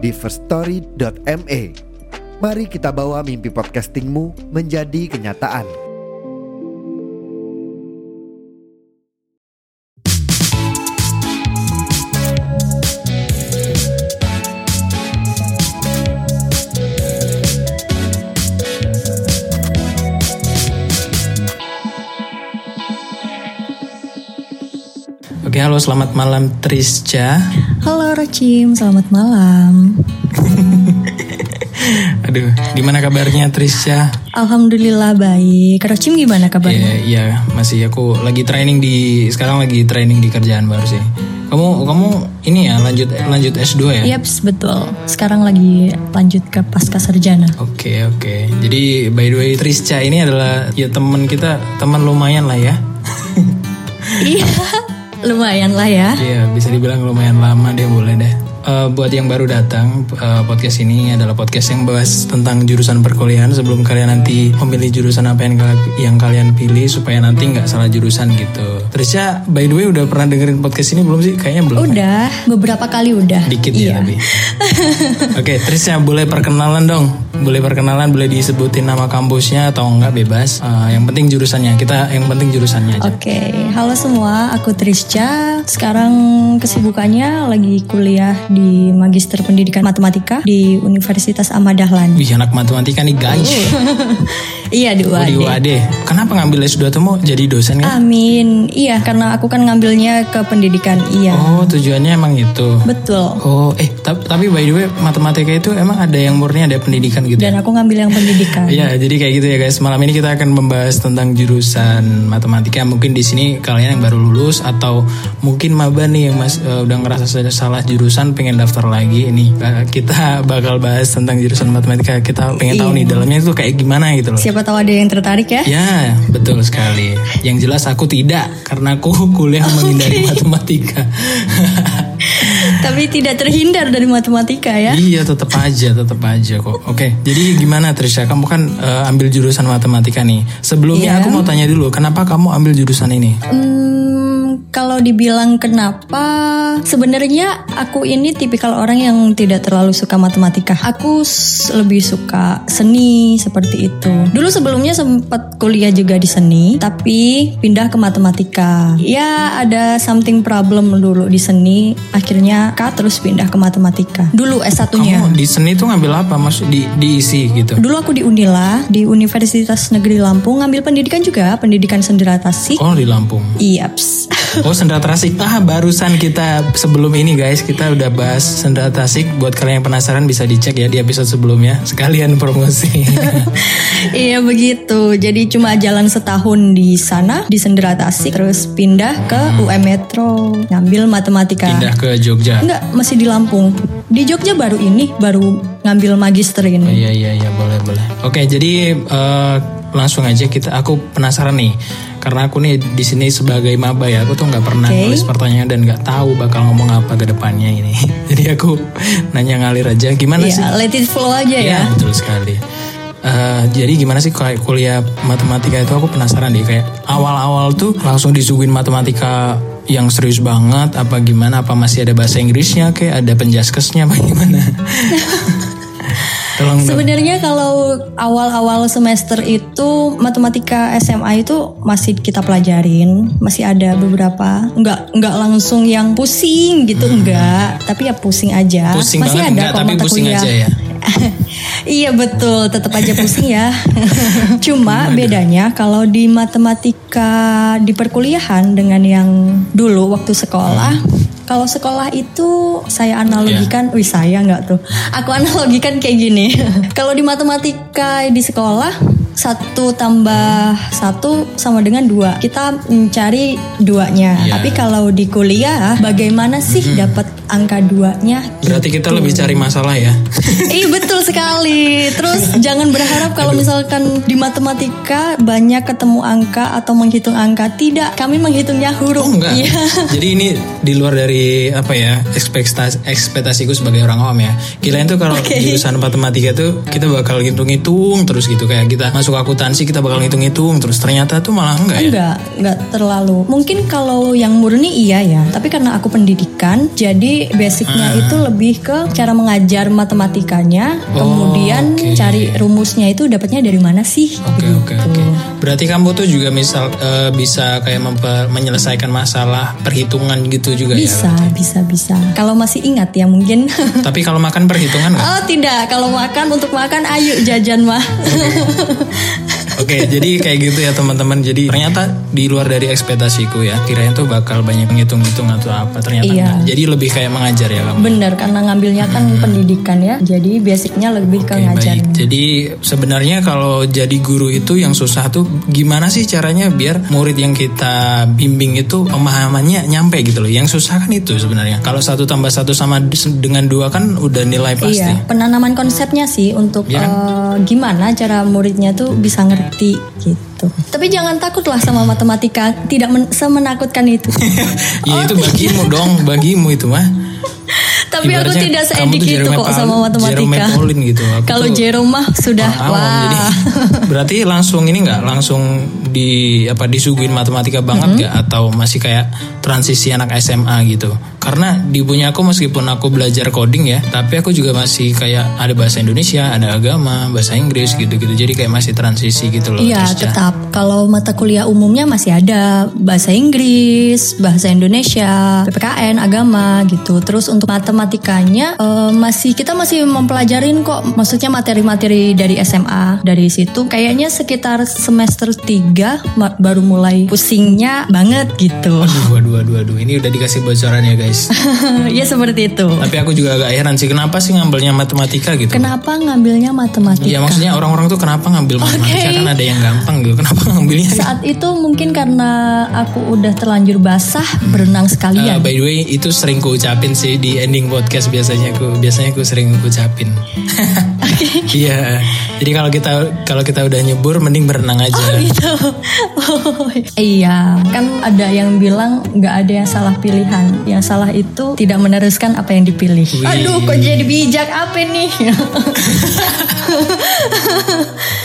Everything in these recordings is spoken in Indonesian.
di firststory.me. Mari kita bawa mimpi podcastingmu menjadi kenyataan. Oke, halo selamat malam Trisca. Halo Rocim, selamat malam. Aduh, gimana kabarnya Trisca? Alhamdulillah baik. Rocim gimana Iya, kabarnya? iya, masih aku lagi training di sekarang lagi training di kerjaan baru sih. Kamu kamu ini ya lanjut lanjut S2 ya? Yaps, betul. Sekarang lagi lanjut ke pasca sarjana. Oke, oke. Jadi by the way Trisca ini adalah ya teman kita, teman lumayan lah ya. Iya, lumayan lah ya. Iya, bisa dibilang lumayan lama deh boleh deh. Eh, buat yang baru datang, eh, podcast ini adalah podcast yang bahas tentang jurusan perkuliahan sebelum kalian nanti memilih jurusan apa yang, yang kalian pilih supaya nanti nggak salah jurusan gitu. Trisha, by the way udah pernah dengerin podcast ini belum sih? Kayaknya belum. ya? Udah, beberapa kali udah. Dikit iya. ya tapi. Oke, Trisha boleh perkenalan dong. Boleh perkenalan, boleh disebutin nama kampusnya atau enggak bebas. Eh, yang penting jurusannya. Kita yang penting jurusannya aja. Oke, halo semua, aku Trisca. Sekarang kesibukannya lagi kuliah di Magister Pendidikan Matematika di Universitas Ahmad Dahlan. Wih, anak matematika nih guys. Iya, di Oh, di UAD. UAD. Kenapa ngambil S2 tuh mau jadi dosen kan? Amin. Iya, karena aku kan ngambilnya ke pendidikan. Iya. Oh, tujuannya emang itu. Betul. Oh, eh ta- tapi by the way matematika itu emang ada yang murni ada pendidikan gitu. ya? Dan aku ngambil yang pendidikan. Iya, jadi kayak gitu ya guys. Malam ini kita akan membahas tentang jurusan matematika. Mungkin di sini kalian yang baru lulus atau mungkin maba nih yang mas eh, udah ngerasa sudah salah jurusan pengen daftar lagi. Ini eh, kita bakal bahas tentang jurusan matematika. Kita pengen tahu nih dalamnya itu kayak gimana gitu loh. Siapa tahu ada yang tertarik ya? Ya, betul sekali. Yang jelas aku tidak karena aku kuliah menghindari matematika. Tapi tidak terhindar dari matematika ya. Iya, tetap aja, tetap aja kok. Oke, jadi gimana Trisha? Kamu kan eh, ambil jurusan matematika nih. Sebelumnya Iya. aku mau tanya dulu, kenapa kamu ambil jurusan ini? Hmm, kalau dibilang kenapa, sebenarnya aku ini tipikal orang yang tidak terlalu suka matematika. Aku lebih suka seni seperti itu. Dulu sebelumnya sempat kuliah juga di seni, tapi pindah ke matematika. Ya ada something problem dulu di seni, akhirnya kak terus pindah ke matematika. Dulu S1-nya. Kamu di seni tuh ngambil apa? Maksud di diisi gitu? Dulu aku di Unila, di Universitas Negeri Lampung, ngambil pendidikan juga, pendidikan sendera tasik. Oh, di Lampung. Iyaps. Oh, sendera tasik. Ah, barusan kita sebelum ini guys, kita udah bahas sendera tasik. Buat kalian yang penasaran bisa dicek ya di episode sebelumnya. Sekalian promosi. iya begitu. Jadi cuma jalan setahun di sana di Sendera Tasik, terus pindah ke UM Metro, ngambil matematika. Pindah ke Jogja. Enggak, masih di Lampung. Di Jogja baru ini, baru ngambil magister Oh, ini. iya iya iya boleh boleh. Oke jadi eh, langsung aja kita. Aku penasaran nih karena aku nih di sini sebagai maba ya. Aku tuh nggak pernah Oke. nulis pertanyaan dan nggak tahu bakal ngomong apa ke depannya ini. jadi aku nanya ngalir aja. Gimana sih? Iya, let it flow aja ya. Iya betul sekali. Eh, jadi gimana sih kayak kuliah matematika itu aku penasaran deh kayak awal-awal tuh langsung disuguhin matematika yang serius banget apa gimana apa masih ada bahasa Inggrisnya kayak ada penjaskesnya apa gimana? Tolong dong. Sebenarnya kalau awal-awal semester itu matematika SMA itu masih kita pelajarin, masih ada beberapa, nggak nggak langsung yang pusing gitu enggak, tapi ya pusing aja. Pusing masih ada enggak, kok tapi mata pusing kuliah. aja ya. iya betul, tetap aja pusing ya. Cuma bedanya kalau di matematika di perkuliahan dengan yang dulu waktu sekolah, kalau sekolah itu saya analogikan, wih saya nggak tuh. Aku analogikan kayak gini. kalau di matematika di sekolah satu tambah satu sama dengan dua. Kita mencari duanya. Iya. Tapi kalau di kuliah, bagaimana sih dapat angka duanya? Berarti kita lebih cari masalah ya. Iya betul sekali. Terus jangan berharap kalau misalkan di matematika banyak ketemu angka atau menghitung angka. Tidak, kami menghitungnya huruf. Oh enggak. Iya. Jadi ini di luar dari apa ya ekspektasi ekspektasiku sebagai orang awam ya. Kirain tuh kalau Oke. jurusan matematika tuh kita bakal ngitung-ngitung terus gitu kayak kita masuk akuntansi kita bakal ngitung-ngitung terus ternyata tuh malah enggak ya. Enggak, enggak terlalu. Mungkin kalau yang murni iya ya. Tapi karena aku pendidikan, jadi basicnya Ah. itu lebih ke cara mengajar matematikanya. Oh, kemudian oke. cari rumusnya itu dapatnya dari mana sih? Oke oke oke. Berarti kamu tuh juga misal eh, bisa kayak memper- menyelesaikan masalah perhitungan gitu juga Bisa, ya. bisa, bisa. Kalau masih ingat ya mungkin. Tapi kalau makan perhitungan nggak? oh tidak, kalau makan untuk makan ayo jajan mah. Oke, jadi kayak gitu ya teman-teman. Jadi ternyata di luar dari ekspektasiku ya. Kirain tuh bakal banyak ngitung-ngitung atau apa. Ternyata Iya. enggak. Jadi lebih kayak mengajar ya kamu. Bener, karena ngambilnya kan pendidikan ya. Jadi basicnya lebih ke Oke, ngajar. baik. Jadi sebenarnya kalau jadi guru itu yang susah tuh gimana sih caranya biar murid yang kita bimbing itu pemahamannya nyampe gitu loh. Yang susah kan itu sebenarnya. Kalau satu tambah satu sama dengan dua kan udah nilai pasti. Iya, penanaman konsepnya sih untuk Iya kan? eh, gimana cara muridnya tuh bisa ngerti gitu. Tapi jangan takutlah sama matematika, tidak men- semenakutkan itu. ya itu bagimu dong, bagimu itu mah. Tapi aku Ibaratnya tidak kamu seedik itu kok Paul- sama matematika. Jerome gitu. Aku Kalau Jerome mah sudah awam, wah. jadi berarti langsung ini nggak langsung di apa disuguhin matematika banget Mm-hmm. nggak atau masih kayak transisi anak SMA gitu karena di punya aku meskipun aku belajar coding ya tapi aku juga masih kayak ada bahasa Indonesia ada agama bahasa Inggris gitu-gitu jadi kayak masih transisi gitu loh Iya, tetap. Kalau mata kuliah umumnya masih ada bahasa Inggris, bahasa Indonesia, PPKN, agama gitu. Terus untuk matematikanya eh, masih kita masih mempelajarin kok. Maksudnya materi-materi dari SMA dari situ kayaknya sekitar semester 3 ma- baru mulai pusingnya banget gitu. Aduh, aduh, aduh, aduh. Ini udah dikasih bocoran ya guys. ya seperti itu. Tapi aku juga agak heran sih kenapa sih ngambilnya matematika gitu. Kenapa ngambilnya matematika? Ya maksudnya orang-orang tuh kenapa ngambil matematika Oke. kan ada yang gampang gitu. Kenapa ngambilnya? Saat itu mungkin karena aku udah terlanjur basah berenang Uh, sekalian. by the way itu sering ku ucapin sih di ending podcast biasanya aku biasanya aku sering ucapin. Iya. Jadi kalau kita kalau kita udah nyebur mending berenang aja. gitu. Oh, iya, kan ada yang bilang nggak ada yang salah pilihan. Yang salah itu tidak meneruskan apa yang dipilih. Wih. Aduh, kok jadi bijak apa nih?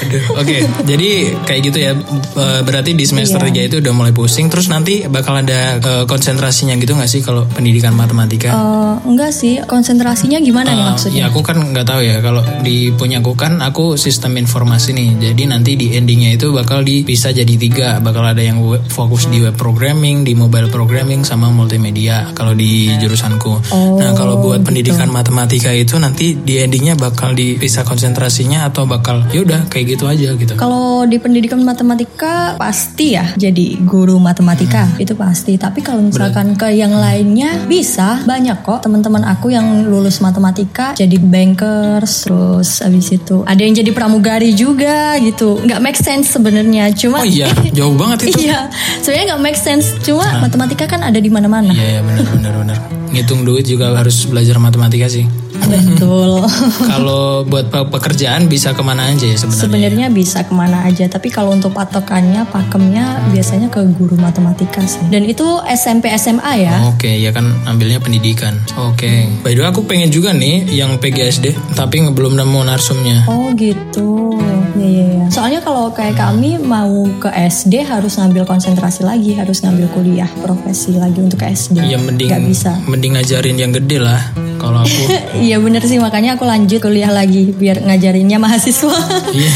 Aduh, Oke, jadi kayak gitu ya. Eh, Berarti di semester Iya. 3 itu udah mulai pusing. Terus nanti bakal ada eh, konsentrasinya gitu nggak sih kalau pendidikan matematika? Eh, enggak sih, konsentrasinya gimana nih Eh, maksudnya? Ya aku kan nggak tahu ya kalau di punya aku kan aku sistem informasi nih. Jadi nanti di endingnya itu bakal dipisah jadi tiga. Bakal ada yang web- fokus di web programming, di mobile programming sama multimedia. Kalau di jurusanku. Oh, nah kalau buat pendidikan matematika itu nanti di endingnya bakal dipisah konsentrasinya atau bakal yaudah kayak gitu aja gitu. Kalau di pendidikan matematika pasti ya jadi guru matematika Hmm. itu pasti. Tapi kalau misalkan ke yang lainnya bisa banyak kok teman-teman aku yang lulus matematika jadi bankers terus habis itu ada yang jadi pramugari juga gitu. Nggak make sense sebenarnya cuma Oh iya, jauh banget itu. iya sebenarnya nggak make sense cuma matematika kan ada di mana-mana. Iya, iya benar benar benar. Ngitung duit juga harus belajar matematika sih. Betul. Kalau buat pe- pekerjaan bisa ke mana aja ya sebenarnya. Sebenarnya bisa ke mana aja, tapi kalau untuk patokannya, pakemnya biasanya ke guru matematika sih. Dan itu SMP SMA ya. Oke, ya kan ambilnya pendidikan. Oke. By the way aku pengen juga nih yang PGSD, tapi belum nemu narsumnya. Oh gitu, ya ya ya. Soalnya kalau kayak kami mau ke SD harus ngambil konsentrasi lagi, harus ngambil kuliah profesi lagi untuk ke SD. Ya mending Nggak bisa. mending ngajarin yang gede lah. Kalau aku Iya bener sih makanya aku lanjut kuliah lagi biar ngajarinnya mahasiswa. Iya.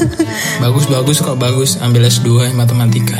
bagus bagus kok bagus ambil S2 matematika.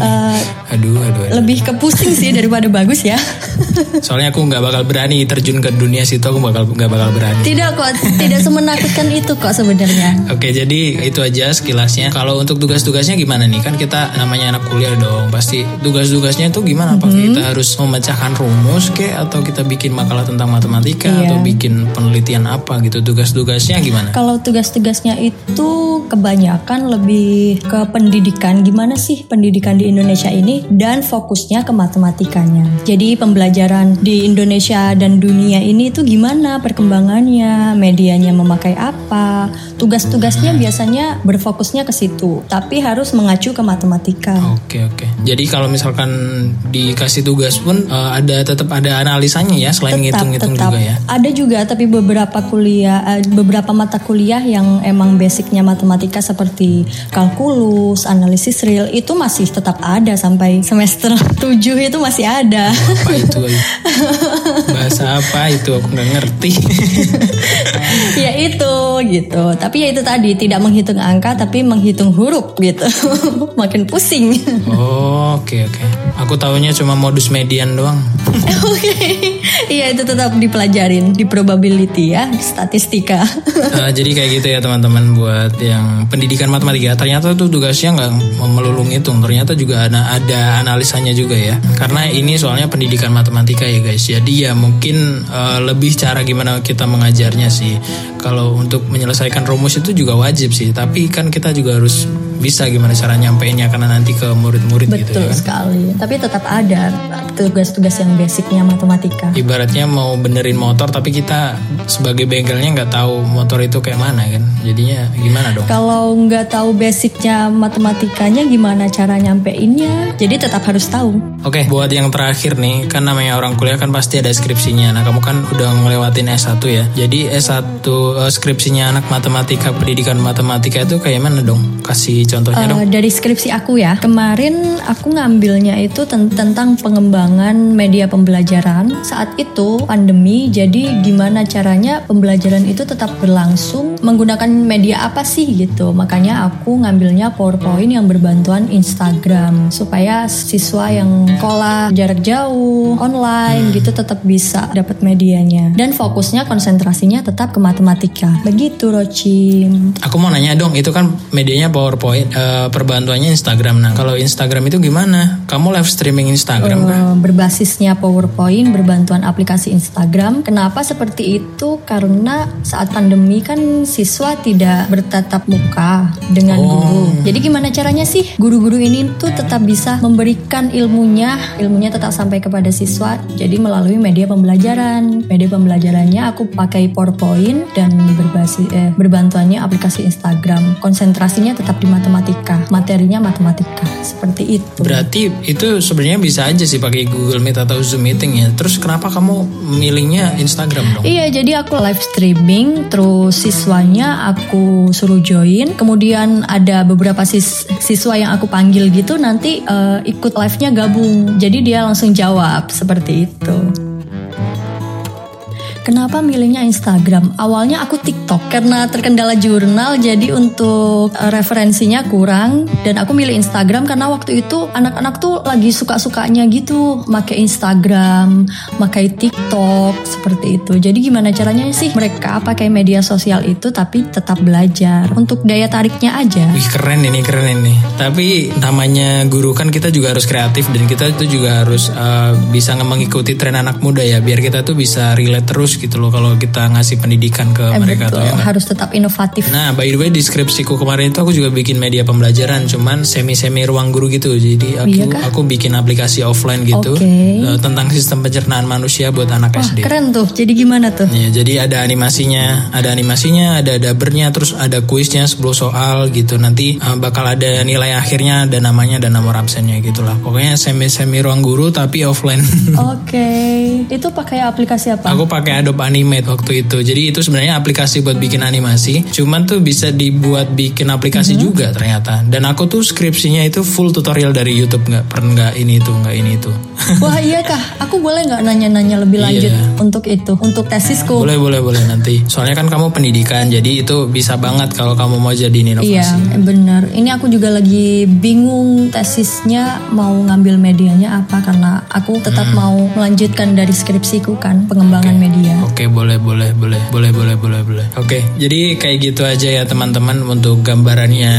aduh, aduh aduh. Lebih ke pusing sih daripada bagus ya. Soalnya aku nggak bakal berani terjun ke dunia situ aku bakal nggak bakal berani. tidak kok, tidak semenakutkan itu kok sebenarnya. Oke jadi itu aja sekilasnya. Kalau untuk tugas-tugasnya gimana nih? Kan kita namanya anak kuliah dong. Pasti tugas-tugasnya itu gimana? Apakah Mm-hmm. kita harus memecahkan rumus kek atau kita bikin makalah tentang matematika atau bikin penelitian apa gitu tugas-tugasnya gimana? Kalau tugas-tugasnya itu kebanyakan lebih ke pendidikan gimana sih pendidikan di Indonesia ini dan fokusnya ke matematikanya. Jadi pembelajaran di Indonesia dan dunia ini itu gimana perkembangannya, medianya memakai apa. Tugas-tugasnya biasanya berfokusnya ke situ, tapi harus mengacu ke matematika. Oke oke. Jadi kalau misalkan dikasih tugas pun uh, ada tetap ada analisanya ya selain ngitung-ngitung juga ya. Ada juga tapi beberapa kuliah uh, beberapa mata kuliah yang emang basicnya matematika seperti kalkulus, analisis real itu masih tetap ada sampai semester 7 itu masih ada. Apa itu? Bahasa apa itu aku nggak ngerti. ya itu gitu. Tapi ya itu tadi tidak menghitung angka tapi menghitung huruf gitu. Makin pusing. Oh, oke okay, oke. Okay. Aku tahunya cuma modus median doang. Oke. Iya itu tetap di probability ya, statistika. uh, jadi kayak gitu ya teman-teman buat yang pendidikan matematika. Ternyata tuh tugasnya nggak melulu ngitung. Ternyata juga ada ada analisanya juga ya. Karena ini soalnya pendidikan matematika ya guys. Jadi ya mungkin uh, lebih cara gimana kita mengajarnya sih. Kalau untuk menyelesaikan rumus itu juga wajib sih. Tapi kan kita juga harus bisa gimana cara nyampeinnya karena nanti ke murid-murid gitu ya. Betul sekali. Tapi tetap ada tugas-tugas yang basicnya matematika. Ibaratnya mau benerin motor tapi kita sebagai bengkelnya nggak tahu motor itu kayak mana kan. Jadinya gimana dong? Kalau nggak tahu basicnya matematikanya gimana cara nyampeinnya? Jadi tetap harus tahu. Oke, buat yang terakhir nih, kan namanya orang kuliah kan pasti ada skripsinya. Nah, kamu kan udah ngelewatin S1 ya. Jadi S1 uh, skripsinya anak matematika, pendidikan matematika itu kayak mana dong? Kasih contohnya uh, dong. Dari skripsi aku ya, kemarin aku ngambilnya itu tentang pengembangan media pembelajaran. Saat itu pandemi, jadi gimana caranya pembelajaran itu tetap berlangsung menggunakan media apa sih gitu. Makanya aku ngambilnya PowerPoint yang berbantuan Instagram supaya siswa yang sekolah jarak jauh, online hmm. gitu tetap bisa dapat medianya. Dan fokusnya konsentrasinya tetap ke matematika. Begitu Roci. Aku mau nanya dong, itu kan medianya PowerPoint, uh, perbantuannya Instagram. Nah, kalau Instagram itu gimana? Kamu live streaming Instagram uh, kan? Berbasisnya PowerPoint, berbantuan aplikasi Instagram. Kenapa seperti itu? Karena saat pandemi kan siswa tidak bertatap muka dengan oh. guru. Jadi gimana caranya sih guru-guru ini tuh tetap bisa memberikan ilmunya, ilmunya tetap sampai kepada siswa. Jadi melalui media pembelajaran. Media pembelajarannya aku pakai PowerPoint dan berbasis eh, berbantuannya aplikasi Instagram. Konsentrasinya tetap di matematika, materinya matematika. Seperti itu. Berarti itu sebenarnya bisa aja sih pakai Google Meet atau Zoom meeting ya. Terus kenapa kamu milihnya Instagram dong? Iya, jadi aku live streaming terus siswanya aku suruh join. Kemudian ada beberapa sis siswa yang aku panggil gitu nanti uh, ikut live-nya gabung. Jadi dia langsung jawab seperti itu. Kenapa milihnya Instagram? Awalnya aku TikTok karena terkendala jurnal jadi untuk eh, referensinya kurang dan aku milih Instagram karena waktu itu anak-anak tuh lagi suka-sukanya gitu pakai Instagram, pakai TikTok seperti itu. Jadi gimana caranya sih mereka pakai media sosial itu tapi tetap belajar untuk daya tariknya aja. Wih keren ini keren ini. Tapi namanya guru kan kita juga harus kreatif dan kita itu juga harus uh, bisa mengikuti tren anak muda ya biar kita tuh bisa relate terus gitu loh kalau kita ngasih pendidikan ke eh, mereka betul, tuh ya harus tetap inovatif. Nah, by the way deskripsiku kemarin itu aku juga bikin media pembelajaran cuman semi-semi ruang guru gitu. Jadi aku iya aku bikin aplikasi offline gitu okay. uh, eh, tentang sistem pencernaan manusia buat anak Wah, SD. keren tuh. Jadi gimana tuh? Ya, jadi ada animasinya, ada animasinya, ada dabernya, terus ada kuisnya 10 soal gitu. Nanti uh, bakal ada nilai akhirnya, ada namanya dan nomor absennya gitulah. Pokoknya semi-semi ruang guru tapi offline. Oke. Okay. Itu pakai aplikasi apa? Aku pakai Adobe Animate waktu itu. Jadi itu sebenarnya aplikasi buat bikin animasi. Cuman tuh bisa dibuat bikin aplikasi mm -hmm. juga ternyata. Dan aku tuh skripsinya itu full tutorial dari YouTube nggak pernah nggak ini itu nggak ini itu. Wah iya kah? Aku boleh nggak nanya-nanya lebih iya. lanjut iya. untuk itu untuk tesisku? Boleh boleh boleh nanti. Soalnya kan kamu pendidikan jadi itu bisa banget kalau kamu mau jadi inovasi. Iya benar. Ini aku juga lagi bingung tesisnya mau ngambil medianya apa karena aku tetap hmm. mau melanjutkan dari skripsiku kan pengembangan okay. media. Oke, boleh, boleh, boleh, boleh, boleh, boleh, boleh. Oke, jadi kayak gitu aja ya teman-teman untuk gambarannya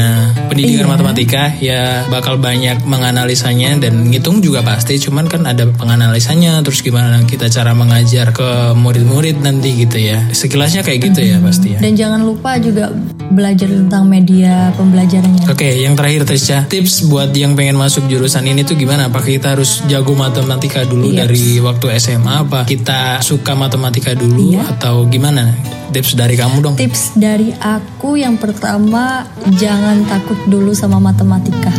pendidikan Iya. matematika ya bakal banyak menganalisanya dan ngitung juga pasti, cuman kan ada penganalisanya, terus gimana kita cara mengajar ke murid-murid nanti gitu ya. Sekilasnya kayak gitu ya pasti ya. Dan jangan lupa juga belajar tentang media pembelajarannya. Oke, yang terakhir Trisha, tips buat yang pengen masuk jurusan ini tuh gimana? Apa kita harus jago matematika dulu Yes. dari waktu SMA? Apa kita suka matematika dulu Iya. atau gimana? Tips dari kamu dong. Tips dari aku yang pertama jangan takut dulu sama matematika.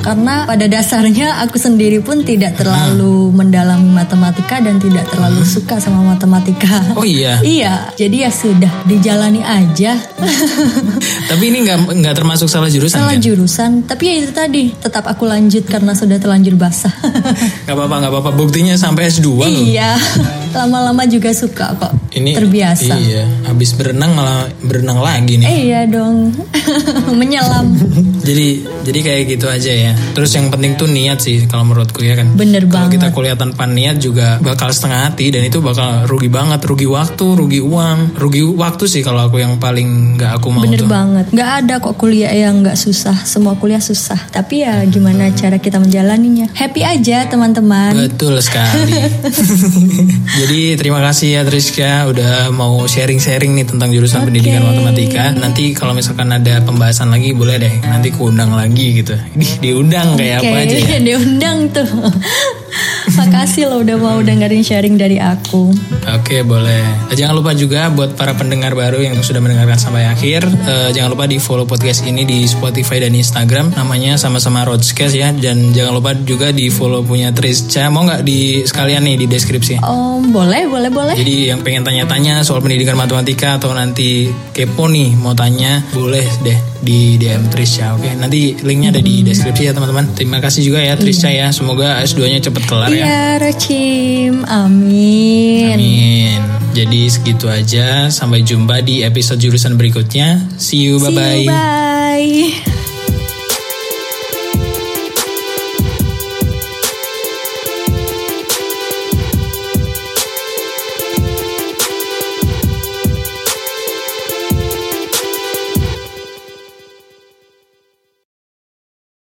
Karena pada dasarnya aku sendiri pun tidak terlalu mendalami matematika dan tidak terlalu suka sama matematika. Oh iya. Iya, jadi ya sudah dijalani aja. Tapi ini nggak nggak termasuk salah jurusan Salah kan? jurusan, tapi ya itu tadi tetap aku lanjut karena sudah terlanjur basah. Gak apa-apa, nggak apa-apa. Buktinya sampai S2 loh. iya, lama-lama juga suka kok. Ini terbiasa. Iya, habis berenang malah berenang lagi nih. Eh, iya dong, menyelam. Jadi jadi kayak gitu aja ya. Terus yang penting tuh niat sih kalau menurutku ya kan. Bener Kalau banget. kita kuliah tanpa niat juga bakal setengah hati dan itu bakal rugi banget, rugi waktu, rugi uang, rugi waktu sih kalau aku yang paling nggak aku mau Bener tuh. banget, nggak ada kok kuliah yang nggak susah. Semua kuliah susah, tapi ya gimana cara kita menjalaninya? Happy aja teman-teman. Betul sekali. Jadi terima kasih ya Triska udah mau sharing-sharing nih tentang jurusan pendidikan matematika. Nanti kalau misalkan ada pembahasan lagi boleh deh nanti kuundang lagi gitu. Ih, diundang kayak apa aja ya. diundang tuh. Makasih lo udah mau dengerin sharing dari aku. Oke boleh. Eh, Jangan lupa juga buat para pendengar baru yang sudah mendengarkan sampai akhir, eh, jangan lupa di follow podcast ini di Spotify dan Instagram, namanya sama-sama Roadscast ya. Dan jangan lupa juga di follow punya Trisca. Mau nggak di sekalian nih di deskripsi? Oh, boleh, boleh, boleh. Jadi yang pengen tanya-tanya soal pendidikan matematika atau nanti kepo nih mau tanya, boleh deh di DM Trisca. Oke, nanti linknya ada di deskripsi ya teman-teman. Terima kasih juga ya Trisca ya. Semoga S2-nya cepet kelar ya. Iya. Amin. Amin. Jadi segitu aja. Sampai jumpa di episode jurusan berikutnya. See you. See you, bye.